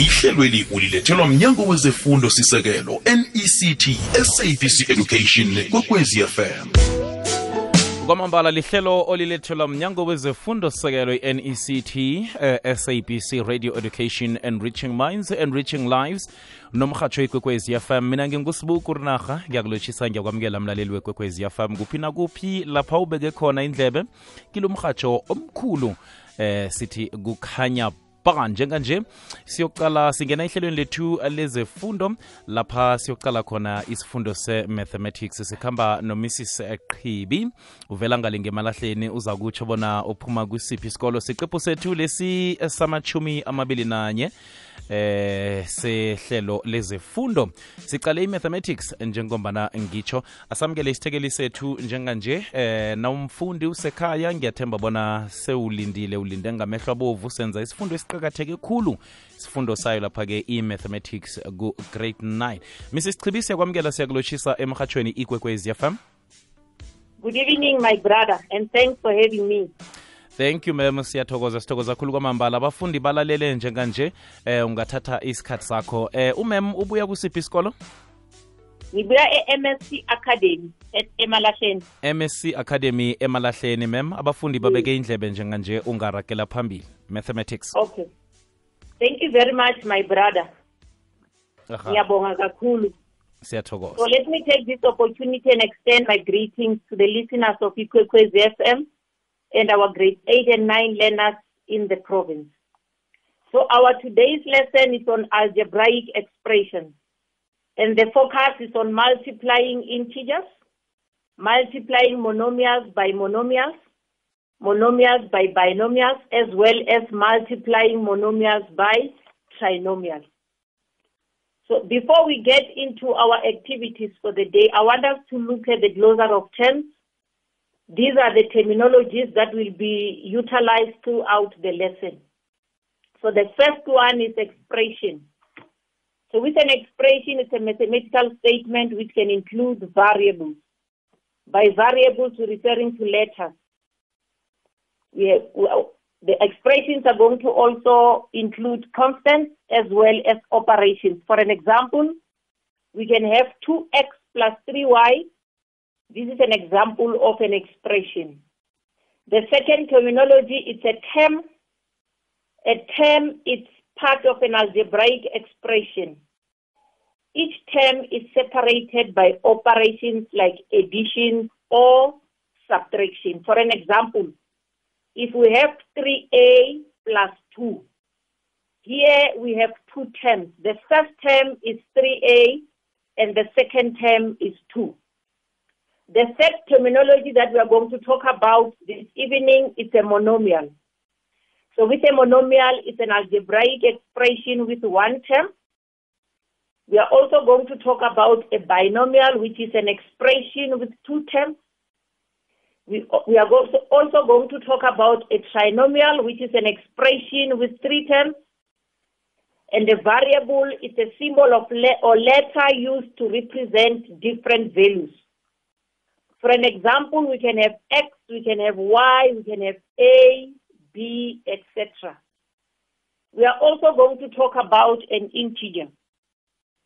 ihlelweli ulilethelwa mnyango wezefundo sisekelo nect sabc education kwekwezi fm kwamambala lihlelo olilethelwa mnyango wezefundo sisekelo i-nect uh, sabc radio education enriching minds enriching lives nomrhatsho ikwekwezi fm mina ngingusibuku rinarha ngiyakulotshisa ngiyakwamukela mlaleli wekwekwezi fm kuphi nakuphi lapha ubeke khona indlebe kilo mrhatsho omkhulu eh sithi kukhanya ba njenganje siyoqala singena ehlelweni lethu lezefundo. Lapha siyoqala khona isifundo se-mathematics. Sikhamba nomrs. Qhibi uvela ngale ngemalahleni uza kutsho bona uphuma kwisiphi isikolo. Siqephu sethu lesi samachumi amabili nanye eh sehlelo lezefundo. Sicale i-mathematics njengombana ngitsho asamukele isithekeli sethu njenganje. Eh nawumfundi usekhaya ngiyathemba bona sewulindile ulinde ngamehlo abovu. Senza isifundo esiqakatheke khulu. Isifundo sayo lapha-ke i-mathematics ku-grade 9 mrs chibi siyakwamukela siyakulotshisa emrhatshweni ikwekwezi fm Good evening, my brother, and thanks for having me. Thank you mem siyathokoza sithokoza khulu kwamambala. Abafundi balalele njenganje eh ungathatha isikhathi sakho. Eh umem ubuya kusiphi isikolo? Ngibuya e-MSC Academy at Emalahleni. MSc Academy emalahleni mem. Abafundi babeke indlebe njenganje ungaragela phambili. Mathematics. Okay. Thank you very much, my brother. Ngiyabonga kakhulu. So siyathokoza let me take this opportunity and extend my greetings to the listeners of Ikwekwezi FM and our grade 8 and 9 learners in the province. So our today's lesson is on algebraic expressions. And the focus is on multiplying integers, multiplying monomials by monomials, monomials by binomials, as well as multiplying monomials by trinomials. So before we get into our activities for the day, I want us to look at the glossary of terms. These are the terminologies that will be utilized throughout the lesson. So the first one is expression. So with an expression, it's a mathematical statement which can include variables. By variables, we're referring to letters. We have, well, the expressions are going to also include constants as well as operations. For an example, we can have 2x plus 3y. This is an example of an expression. The second terminology is a term. A term is part of an algebraic expression. Each term is separated by operations like addition or subtraction. For an example, if we have 3a plus 2, here we have two terms. The first term is 3a and the second term is 2. The third terminology that we are going to talk about this evening is a monomial. So with a monomial, it's an algebraic expression with one term. We are also going to talk about a binomial, which is an expression with two terms. We, we are also, going to talk about a trinomial, which is an expression with three terms. And a variable is a symbol of le- or letter used to represent different values. For an example, we can have X, we can have Y, we can have A, B, etc. We are also going to talk about an integer.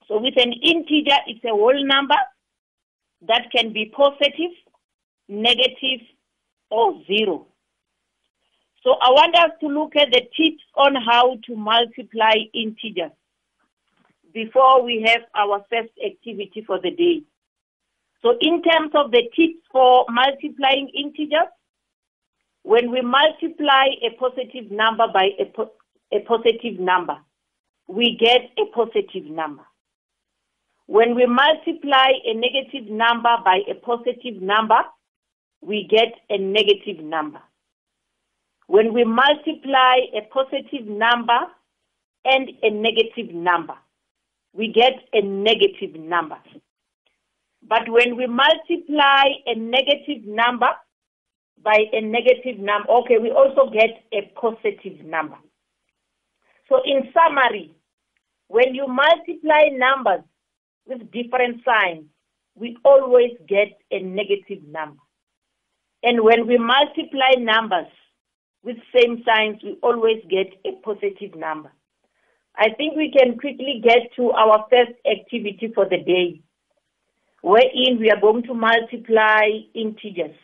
So with an integer, it's a whole number that can be positive, negative, or zero. So I want us to look at the tips on how to multiply integers before we have our first activity for the day. So in terms of the tips for multiplying integers, when we multiply a positive number by a, po- a positive number, we get a positive number. When we multiply a negative number by a positive number, we get a negative number. When we multiply a positive number and a negative number, we get a negative number. But when we multiply a negative number by a negative number, okay, we also get a positive number. So in summary, when you multiply numbers with different signs, we always get a negative number. And when we multiply numbers with same signs, we always get a positive number. I think we can quickly get to our first activity for the day, wherein we are going to multiply integers.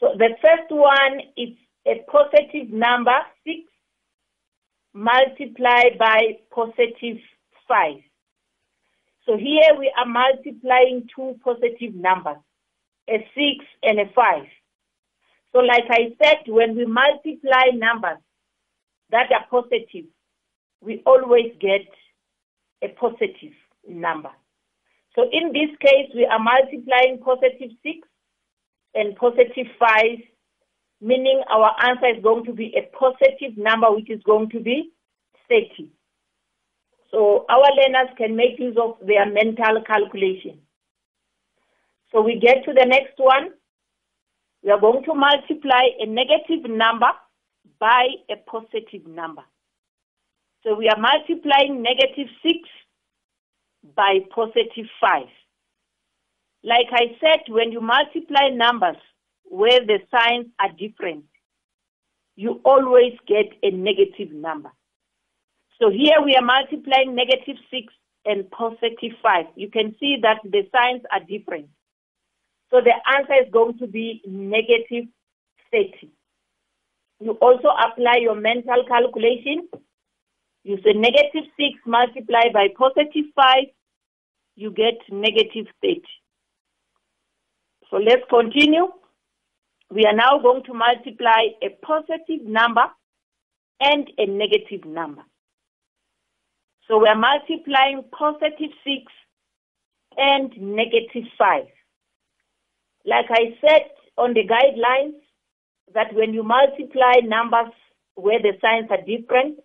So the first one is a positive number, 6, multiplied by positive 5. So here we are multiplying two positive numbers, a 6 and a 5. So like I said, when we multiply numbers that are positive, we always get a positive number. So in this case, we are multiplying positive 6 and positive 5, meaning our answer is going to be a positive number, which is going to be 30. So our learners can make use of their mental calculation. So we get to the next one. We are going to multiply a negative number by a positive number. So we are multiplying negative 6 by positive 5. Like I said, when you multiply numbers where the signs are different, you always get a negative number. So here we are multiplying negative 6 and positive 5. You can see that the signs are different. So the answer is going to be negative 30. You also apply your mental calculation. You say negative 6 multiplied by positive 5, you get negative 30. So let's continue. We are now going to multiply a positive number and a negative number. So we are multiplying positive 6 and negative 5. Like I said on the guidelines, that when you multiply numbers where the signs are different,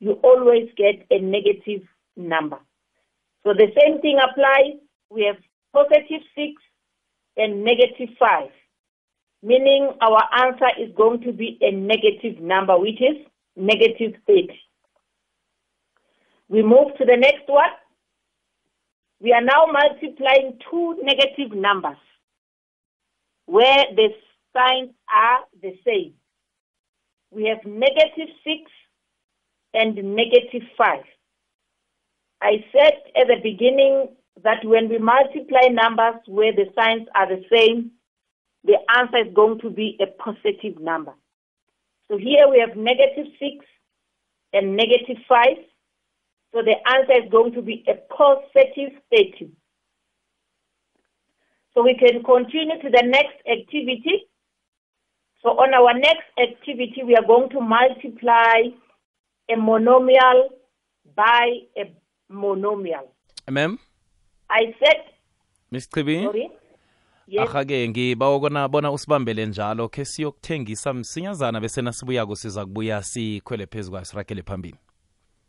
you always get a negative number. So the same thing applies. We have positive 6 and negative 5, meaning our answer is going to be a negative number, which is negative 30. We move to the next one. We are now multiplying two negative numbers where the signs are the same. We have negative 6 and negative 5. I said at the beginning that when we multiply numbers where the signs are the same, the answer is going to be a positive number. So here we have negative 6 and negative 5. So the answer is going to be a positive 30. So we can continue to the next activity. So on our next activity, we are going to multiply a monomial by a monomial. ma'am? I said, miss chibi sorry, yes, ahake ngiba ukona bona usibambele njalo khe siyokuthengisa msinyazana bese nasibuyako siza kubuya sikhwele phezu kwayo siragele phambili.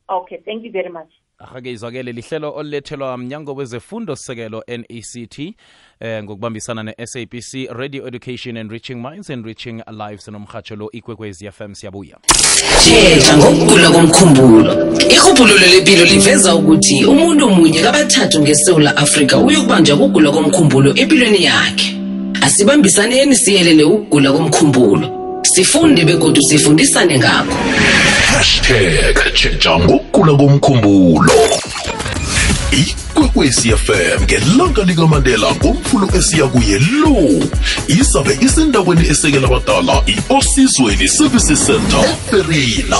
Okay, thank you very much. Ahake izwakele lihlelo olulethelwa mnyango wezefundo sekelo nect eh, ngokubambisana ne-sabc radio education and reaching minds and reaching lives nomhatsho lo ikwekwezi fm siyabuya. Thetha ngokugula komkhumbulo. Irhubhululo lempilo liveza ukuthi umuntu munye kabathathu ngesewula afrika uyokubanjwa kugula komkhumbulo empilweni yakhe. Asibambisaneni siyelele ukugula komkhumbulo. Sifunde begodu sifundisane ngakho 해시태그 최장국 꿀라곰 콤보로 이 ikwekwezi fm ngelanga likamandela ngomfulo esiya kuye lo. Izabe isendaweni esekela abadala i-osizweni services center eferina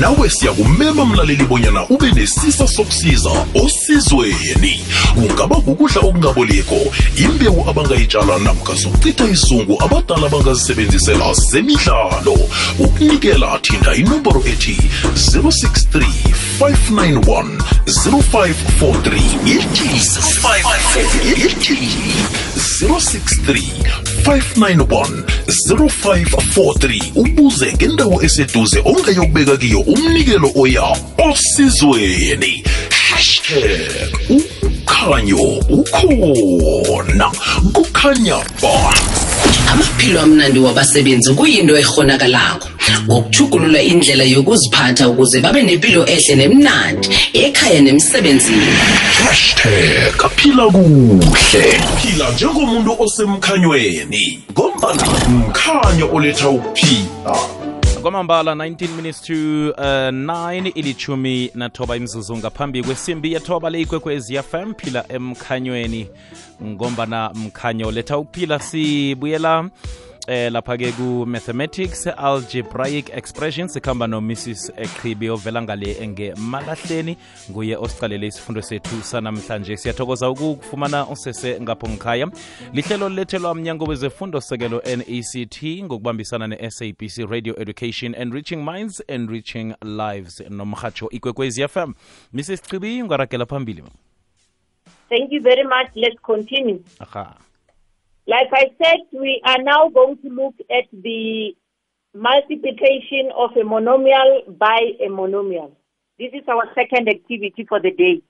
nawe siyakumema mlaleli bonyana ube nesisa sokusiza osizweni. Kungaba kukudla okungaboliko imbewu abangayitshala namkha zokuchitha isizungu abadala bangazisebenzisela zemidlalo. Ukunikela thinda inomboro ethi 063 591 0543 ithi ithi 063 591 0543 ubuze ngendawo eseduze ongayokubeka kiyo umnikelo oya osizweni hashtag ukhanyo ukhona kukhanya ba amaphilo amnandi wabasebenzi kuyinto ehonakalako ngokuchugulula indlela yokuziphatha ukuze babe nempilo ehle nemnandi ekhaya nemsebenzini. Hashtag phila kuhle. Phila njengomuntu osemkhanyweni ngombana mkhanyo oletha ukuphila kwamambala 19 minutes to uh, 9 ilichumi nathoba imzuzu ngaphambi kwesimbi yethoba leyikwekwezi fm phila emkhanyweni. Ngombana mkhanyo letha ukuphila sibuyela eh lapha-ke ku-mathematics algebraic expressions sikhamba no-mrs eqhibi ovela ngale ngemalahleni nguye osicalele isifundo sethu sanamhlanje. Siyathokoza ukufumana usese ngapho ngikhaya lihlelo lilethelwa mnyango wezefundo sekelo nect ngokubambisana ne-sabc radio education and reaching minds and reaching lives nomhatsho ikwekwezi fm mrs chibi ungaragela phambili. Thank you very much. Let's continue. aha Like I said, we are now going to look at the multiplication of a monomial by a monomial. This is our second activity for the day.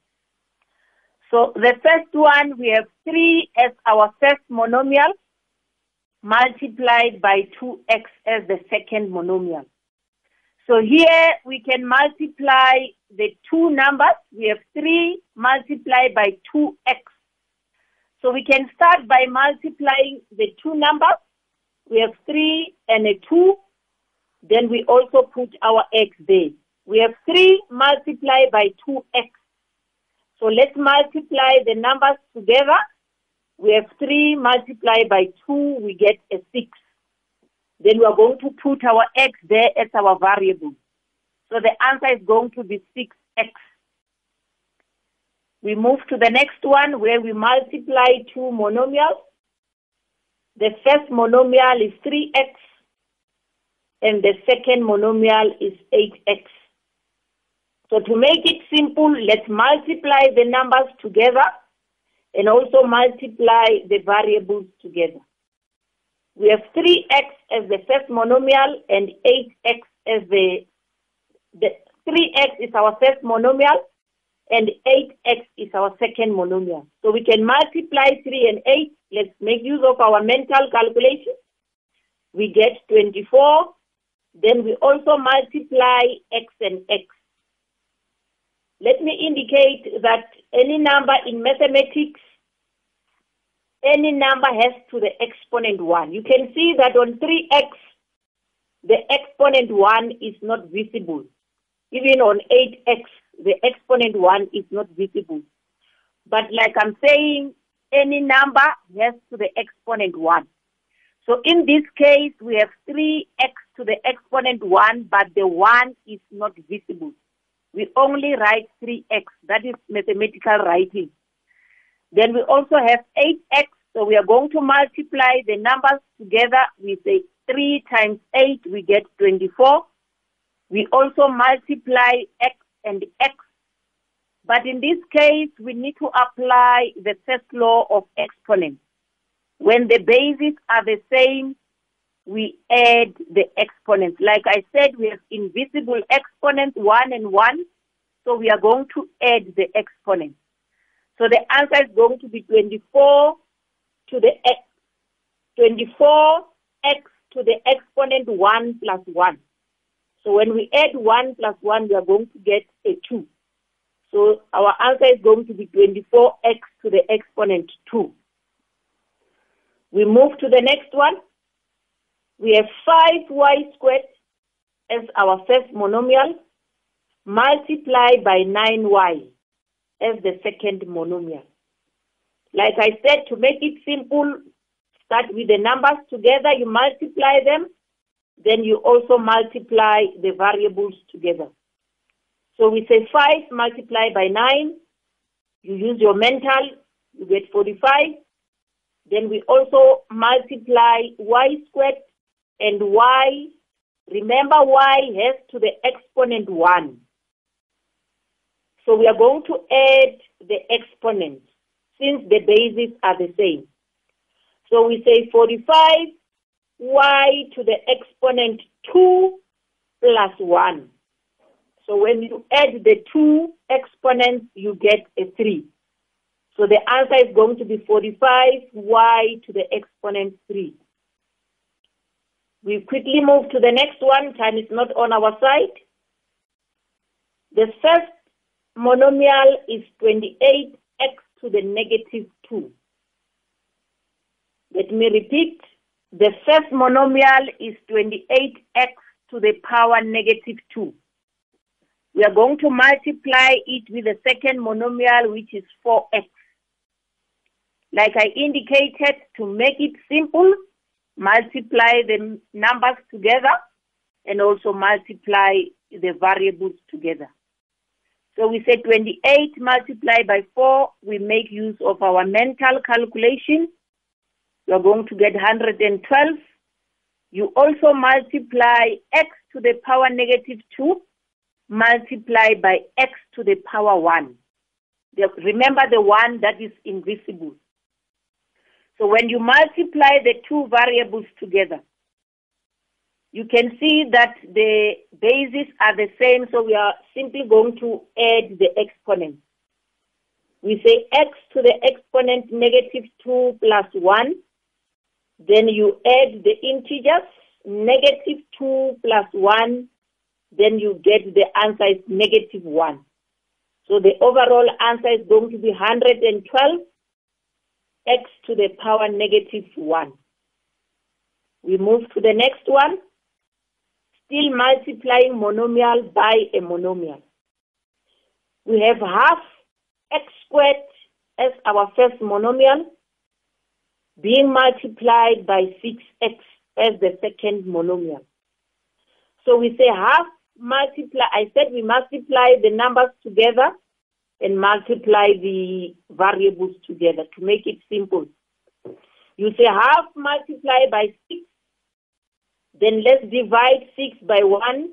So the first one, we have 3 as our first monomial multiplied by 2x as the second monomial. So here we can multiply the two numbers. We have 3 multiplied by 2x. So we can start by multiplying the two numbers. We have 3 and a 2. Then we also put our x there. We have 3 multiplied by 2x. So let's multiply the numbers together. We have 3 multiplied by 2, we get a 6. Then we are going to put our x there as our variable. So the answer is going to be 6x. We move to the next one where we multiply two monomials. The first monomial is 3x and the second monomial is 8x. So to make it simple, let's multiply the numbers together and also multiply the variables together. We have 3x as the first monomial and 8x as the, the 3x is our first monomial and 8x is our second monomial. So we can multiply 3 and 8. Let's make use of our mental calculation. We get 24. Then we also multiply x and x. Let me indicate that any number in mathematics, any number has to the exponent 1. You can see that on 3x, the exponent 1 is not visible. Even on 8x, the exponent 1 is not visible. But like I'm saying, any number has to the exponent 1. So in this case, we have 3x to the exponent 1, but the 1 is not visible. We only write 3x. That is mathematical writing. Then we also have 8x. So we are going to multiply the numbers together. We say 3 times 8, we get 24. We also multiply x and x. But in this case, we need to apply the first law of exponents. When the bases are the same, we add the exponents. Like I said, we have invisible exponents, 1 and 1. So we are going to add the exponents. So the answer is going to be 24 to the x, 24x to the exponent 1 plus 1. So when we add 1 plus 1, we are going to get a 2. So our answer is going to be 24x to the exponent 2. We move to the next one. We have 5y squared as our first monomial multiplied by 9y as the second monomial. Like I said, to make it simple, start with the numbers together, you multiply them, then you also multiply the variables together. So we say 5 multiplied by 9, you use your mental, you get 45. Then we also multiply y squared and y. Remember y has to the exponent 1. So we are going to add the exponents since the bases are the same. So we say 45 y to the exponent 2 plus 1. So when you add the two exponents, you get a 3. So the answer is going to be 45y to the exponent 3. We quickly move to the next one. Time is not on our side. The first monomial is 28x to the negative 2. Let me repeat. The first monomial is 28x to the power negative 2. We are going to multiply it with the second monomial, which is 4x. Like I indicated, to make it simple, multiply the numbers together and also multiply the variables together. So we say 28 multiplied by 4, we make use of our mental calculation. You are going to get 112. You also multiply x to the power negative 2 multiplied by x to the power 1. The, remember the 1 that is invisible. So when you multiply the two variables together, you can see that the bases are the same, so we are simply going to add the exponents. We say x to the exponent negative 2 plus 1. Then you add the integers, negative 2 plus 1. Then you get the answer is negative 1. So the overall answer is going to be 112 x to the power negative 1. We move to the next one still multiplying monomial by a monomial. We have half x squared as our first monomial being multiplied by 6x as the second monomial. So we say half multiply, I said we multiply the numbers together and multiply the variables together to make it simple. You say half multiply by 6 then let's divide 6 by 1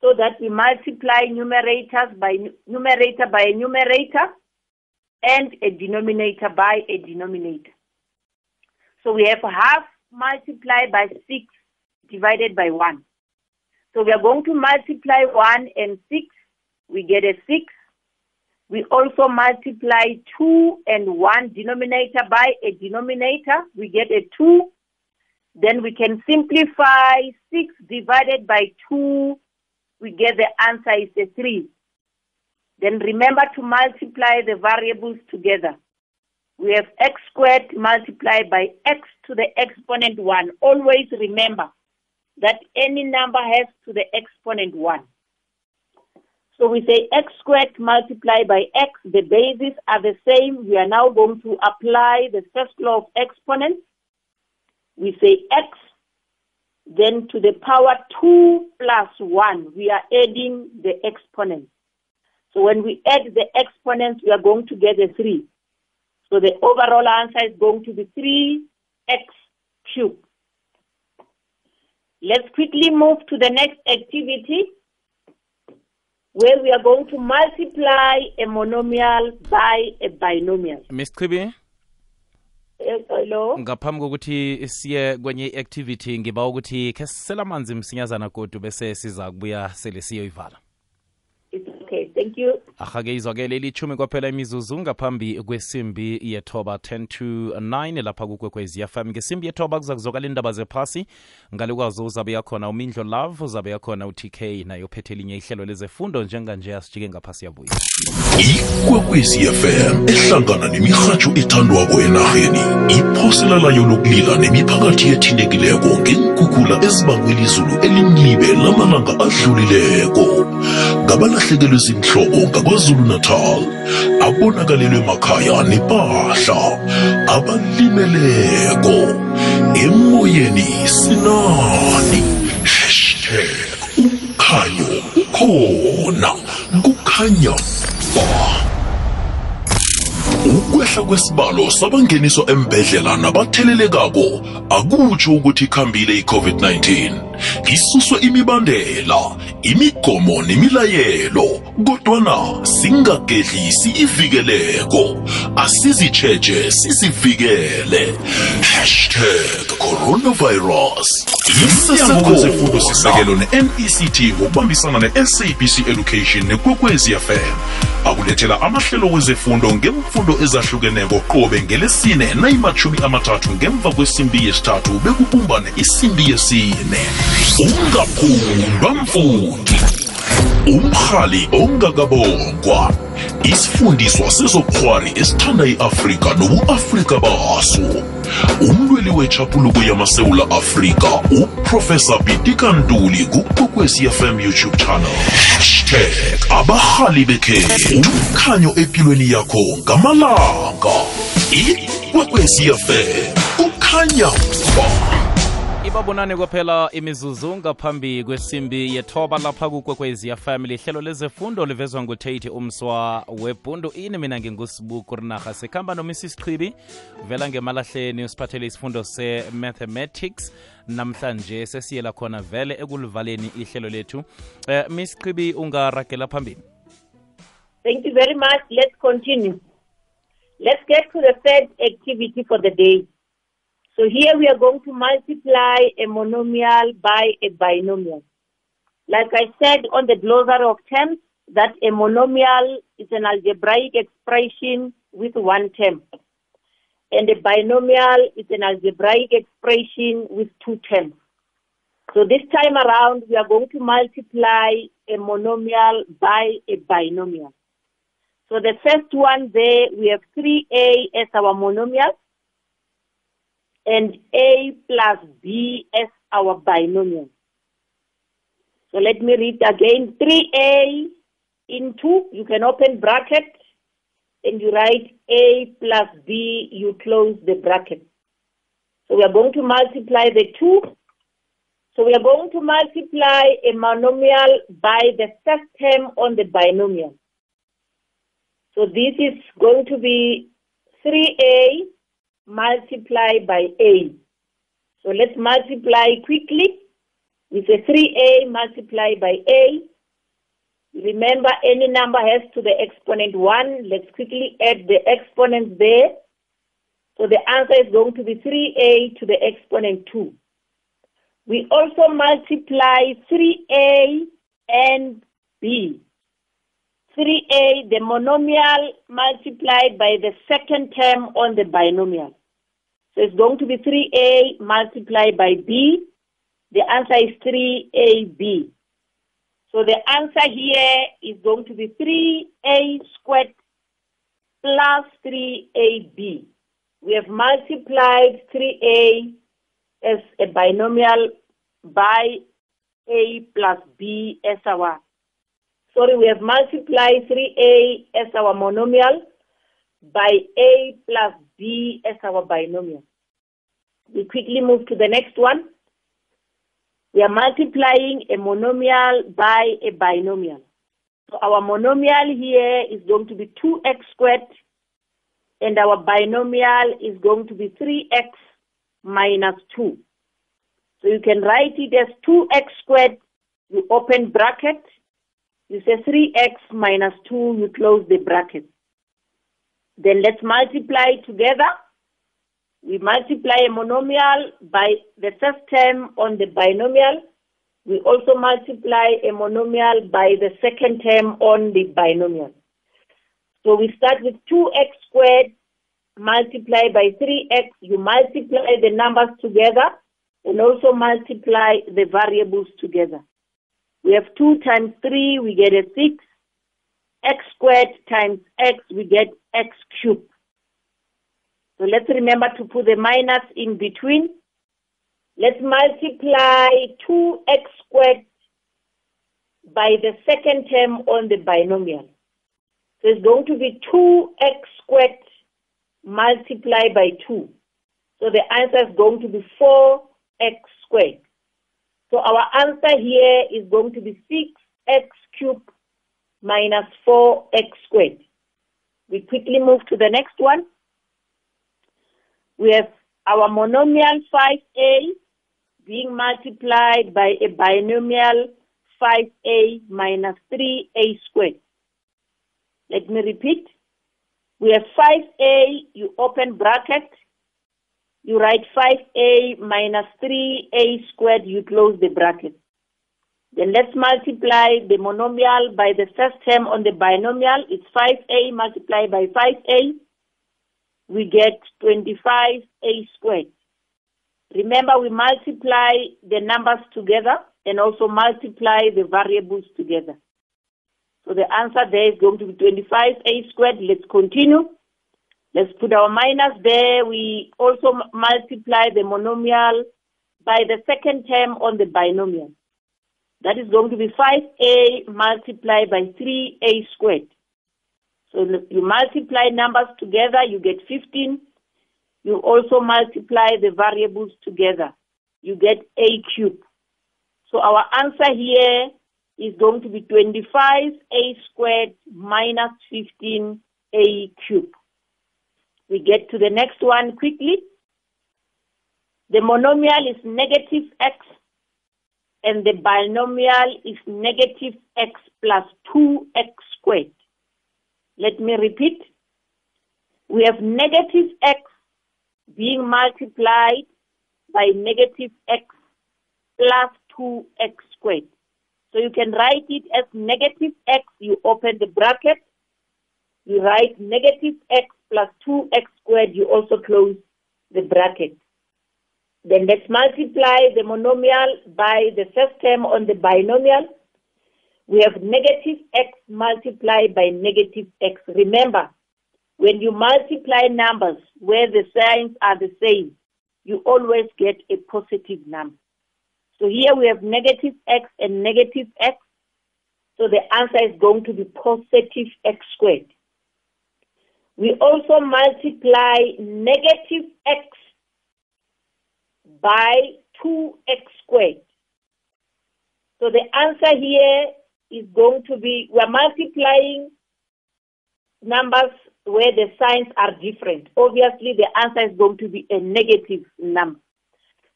so that we multiply numerators by numerator by a numerator and a denominator by a denominator. So we have half multiplied by 6 divided by 1. So we are going to multiply 1 and 6. We get a 6. We also multiply 2 and 1 denominator by a denominator. We get a 2 then we can simplify 6 divided by 2. We get the answer is a 3. Then remember to multiply the variables together. We have x squared multiplied by x to the exponent 1. Always remember that any number has to the exponent 1. So we say x squared multiplied by x. The bases are the same. We are now going to apply the first law of exponents we say x, then to the power 2 plus 1, we are adding the exponents. So when we add the exponents, we are going to get a 3. So the overall answer is going to be 3x cubed. Let's quickly move to the next activity where we are going to multiply a monomial by a binomial. Ms. Kribi? Yes, hello. ngaphambi kokuthi siye kwenye i-activity ngiba ukuthi khe sisela amanzi msinyazana kodwa bese siza kubuya sele siyoyivala It's okay. Thank you. ahake izwakele ilithumi kwaphela imizuzu ngaphambi kwesimbi yethoba 10 to 9 lapha kukwekwezi fm ngesimbi yethoba kuza kuzokala indaba zephasi. Ngale kwazo uzabe yakhona umindlo love uzabe yakhona utk nayo phethe elinye ihlelo lezefundo njenganje asijike ngaphasi yabuya. Ikwekwezi fm ehlangana nemirhatsho ethandwako enarheni. Iphosela layo lokulila nemiphakathi ethintekileko ngenkukula ezibangwe lizulu elimlibe lamalanga adlulileko ngabalahlekelwe zinhlobo ngakwazulu-natal abonakalelwe makhaya nepahla abalimeleko. Emoyeni sinani hashtag umkhanyo ukhona kukhanya ba ukwehla kwesibalo sabangeniswa embedlela nabathelelekako. Akutsho ukuthi ikhambile i-covid-19 isuswe imibandela imigomo nemilayelo kodwana singagedlisi ivikeleko. Asizitsheje sizivikele. Hashtag coronavirus. Imnyango wezefundo sisekelo ne-nect ngokubambisana ne-sabc education nekwekwezi fm akulethela amahlelo wezefundo ngemfundo ezahlukeneko qobe ngelesine nayimathumi amathathu ngemva kwesimbi yesithathu bekubumbane isimbi yesine. Ungaphundwa mfundi umhali ongakabongwa. Isifundiswa sezobukhwari esithanda i-afrika nobu-afrika baso. Umlweli wetshapuluko yamasewula afrika uprofesa pitika ntuli kukwekwezi fm youtube channel. Hashtag abahali bekhethu umkhanyo empilweni yakho ngamalanga. Ikwekwezi ukhanya ba ibabonane kwaphela imizuzu ngaphambi kwesimbi yethoba lapha kukwekwezi family. Lihlelo lezefundo livezwa ngutate umswa webhundu. Ini mina ngingusibuku rinarha. Sikhamba nomisi sichibi vela ngemalahleni usiphathele isifundo se-mathematics. Namhlanje sesiyela khona vele ekulivaleni ihlelo lethu. Eh, miss chibi ungaragela phambili. Thank you very much. Let's continue. Let's get to the third activity for the day. So here we are going to multiply a monomial by a binomial. Like I said on the glossary of terms, that a monomial is an algebraic expression with one term. And a binomial is an algebraic expression with two terms. So this time around, we are going to multiply a monomial by a binomial. So the first one there, we have 3a as our monomial and a plus b as our binomial. So let me read again. 3a into, you can open bracket and you write a plus b, you close the bracket. So we are going to multiply the two. So we are going to multiply a monomial by the first term on the binomial. So this is going to be 3a multiplied by a. So let's multiply quickly with a 3a multiplied by a. Remember, any number has to the exponent 1. Let's quickly add the exponents there. So the answer is going to be 3a to the exponent 2. We also multiply 3a and b. 3a, the monomial multiplied by the second term on the binomial. So it's going to be 3a multiplied by b. The answer is 3ab. So the answer here is going to be 3a squared plus 3ab. We have multiplied 3a as a binomial by a plus b as our sorry, we have multiplied 3a as our monomial by a plus b as our binomial. We quickly move to the next one. We are multiplying a monomial by a binomial. So our monomial here is going to be 2x squared and our binomial is going to be 3x minus 2. So you can write it as 2x squared, you open bracket, you say 3x minus 2, you close the bracket. Then let's multiply together. We multiply a monomial by the first term on the binomial. We also multiply a monomial by the second term on the binomial. So we start with 2x squared multiplied by 3x. You multiply the numbers together and also multiply the variables together. We have 2 times 3, we get a 6. x squared times x, we get x cubed. So let's remember to put the minus in between. Let's multiply 2x squared by the second term on the binomial. So it's going to be 2x squared multiplied by 2. So the answer is going to be 4x squared. So our answer here is going to be 6x cubed minus 4x squared. We quickly move to the next one. We have our monomial 5a being multiplied by a binomial 5a minus 3a squared. Let me repeat. We have 5a, you open bracket, you write 5a minus 3a squared, you close the bracket. Then let's multiply the monomial by the first term on the binomial. It's 5a multiplied by 5a. We get 25a squared. Remember, we multiply the numbers together and also multiply the variables together. So the answer there is going to be 25a squared. Let's continue. Let's put our minus there. We also multiply the monomial by the second term on the binomial. That is going to be 5a multiplied by 3a squared. So you multiply numbers together, you get 15. You also multiply the variables together. You get a cube. So our answer here is going to be 25a squared minus 15a cube. We get to the next one quickly. The monomial is negative x and the binomial is negative x plus 2x squared. Let me repeat. We have negative x being multiplied by negative x plus 2x squared. So you can write it as negative x, you open the bracket, you write negative x plus 2x squared, you also close the bracket. Then let's multiply the monomial by the first term on the binomial. We have negative x multiplied by negative x. Remember, when you multiply numbers where the signs are the same, you always get a positive number. So here we have negative x and negative x. So the answer is going to be positive x squared. We also multiply negative x by 2x squared. So the answer here is going to be, we're multiplying numbers where the signs are different. Obviously, the answer is going to be a negative number.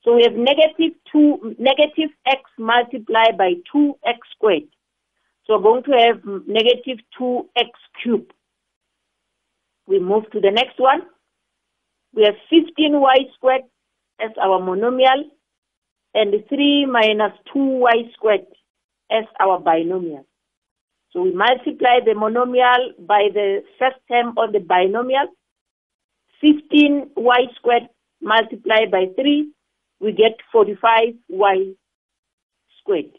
So we have negative 2, negative x multiplied by 2x squared. So we're going to have negative 2x cubed. We move to the next one. We have 15y squared as our monomial and 3 minus 2y squared as our binomial. So we multiply the monomial by the first term on the binomial. 15y squared multiplied by 3, we get 45y squared.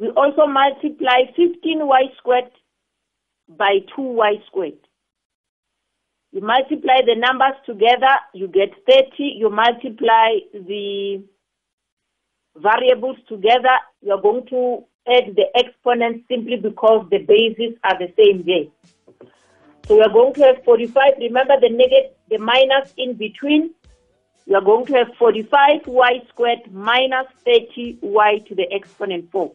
We also multiply 15y squared by 2y squared. You multiply the numbers together, you get 30. You multiply the variables together, you're going to add the exponents simply because the bases are the same there. So we are going to have 45. Remember the negative, the minus in between. We are going to have 45y squared minus 30y to the exponent 4.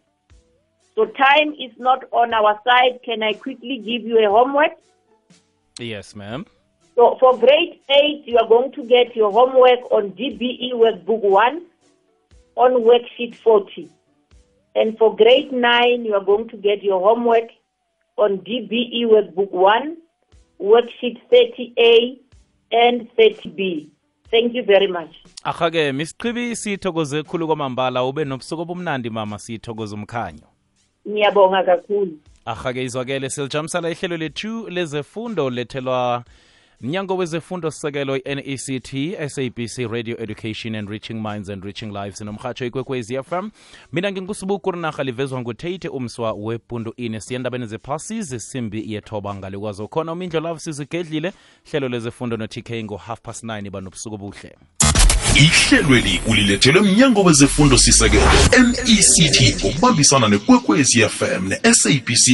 So time is not on our side. Can I quickly give you a homework? Yes, ma'am. So for grade 8, you are going to get your homework on DBE Workbook 1 on worksheet 40. And for grade 9, you are going to get your homework on DBE Workbook 1, worksheet 30A and 30B. Thank you very much. Aha-ke Misichibi sithokoze khulu kwamambala ube nobusuku obumnandi mama sithokoza umkhanyo. Ngiyabonga kakhulu. Aha-ke izwakele silijamisala ihlelo lethu lezefundo lethelwa mnyango wezefundo sisekelo i-nect sabc radio education and reaching minds and reaching lives nomhatsho ikwekwezi fm mina ngingusibuku rinarha livezwa ngutate umswa wepundu ine. Siyendabeni zephasi zesimbi yethoba ngalikwazi khona umindlo lavo sizigedlile. Hlelo lezefundo no-tk ngo-half past 9 banobusuku obuhle. Ihlelweli ulilethelwe mnyango wezefundo sisekelo nect ngokubambisana nekwekwezi fm ne-sabc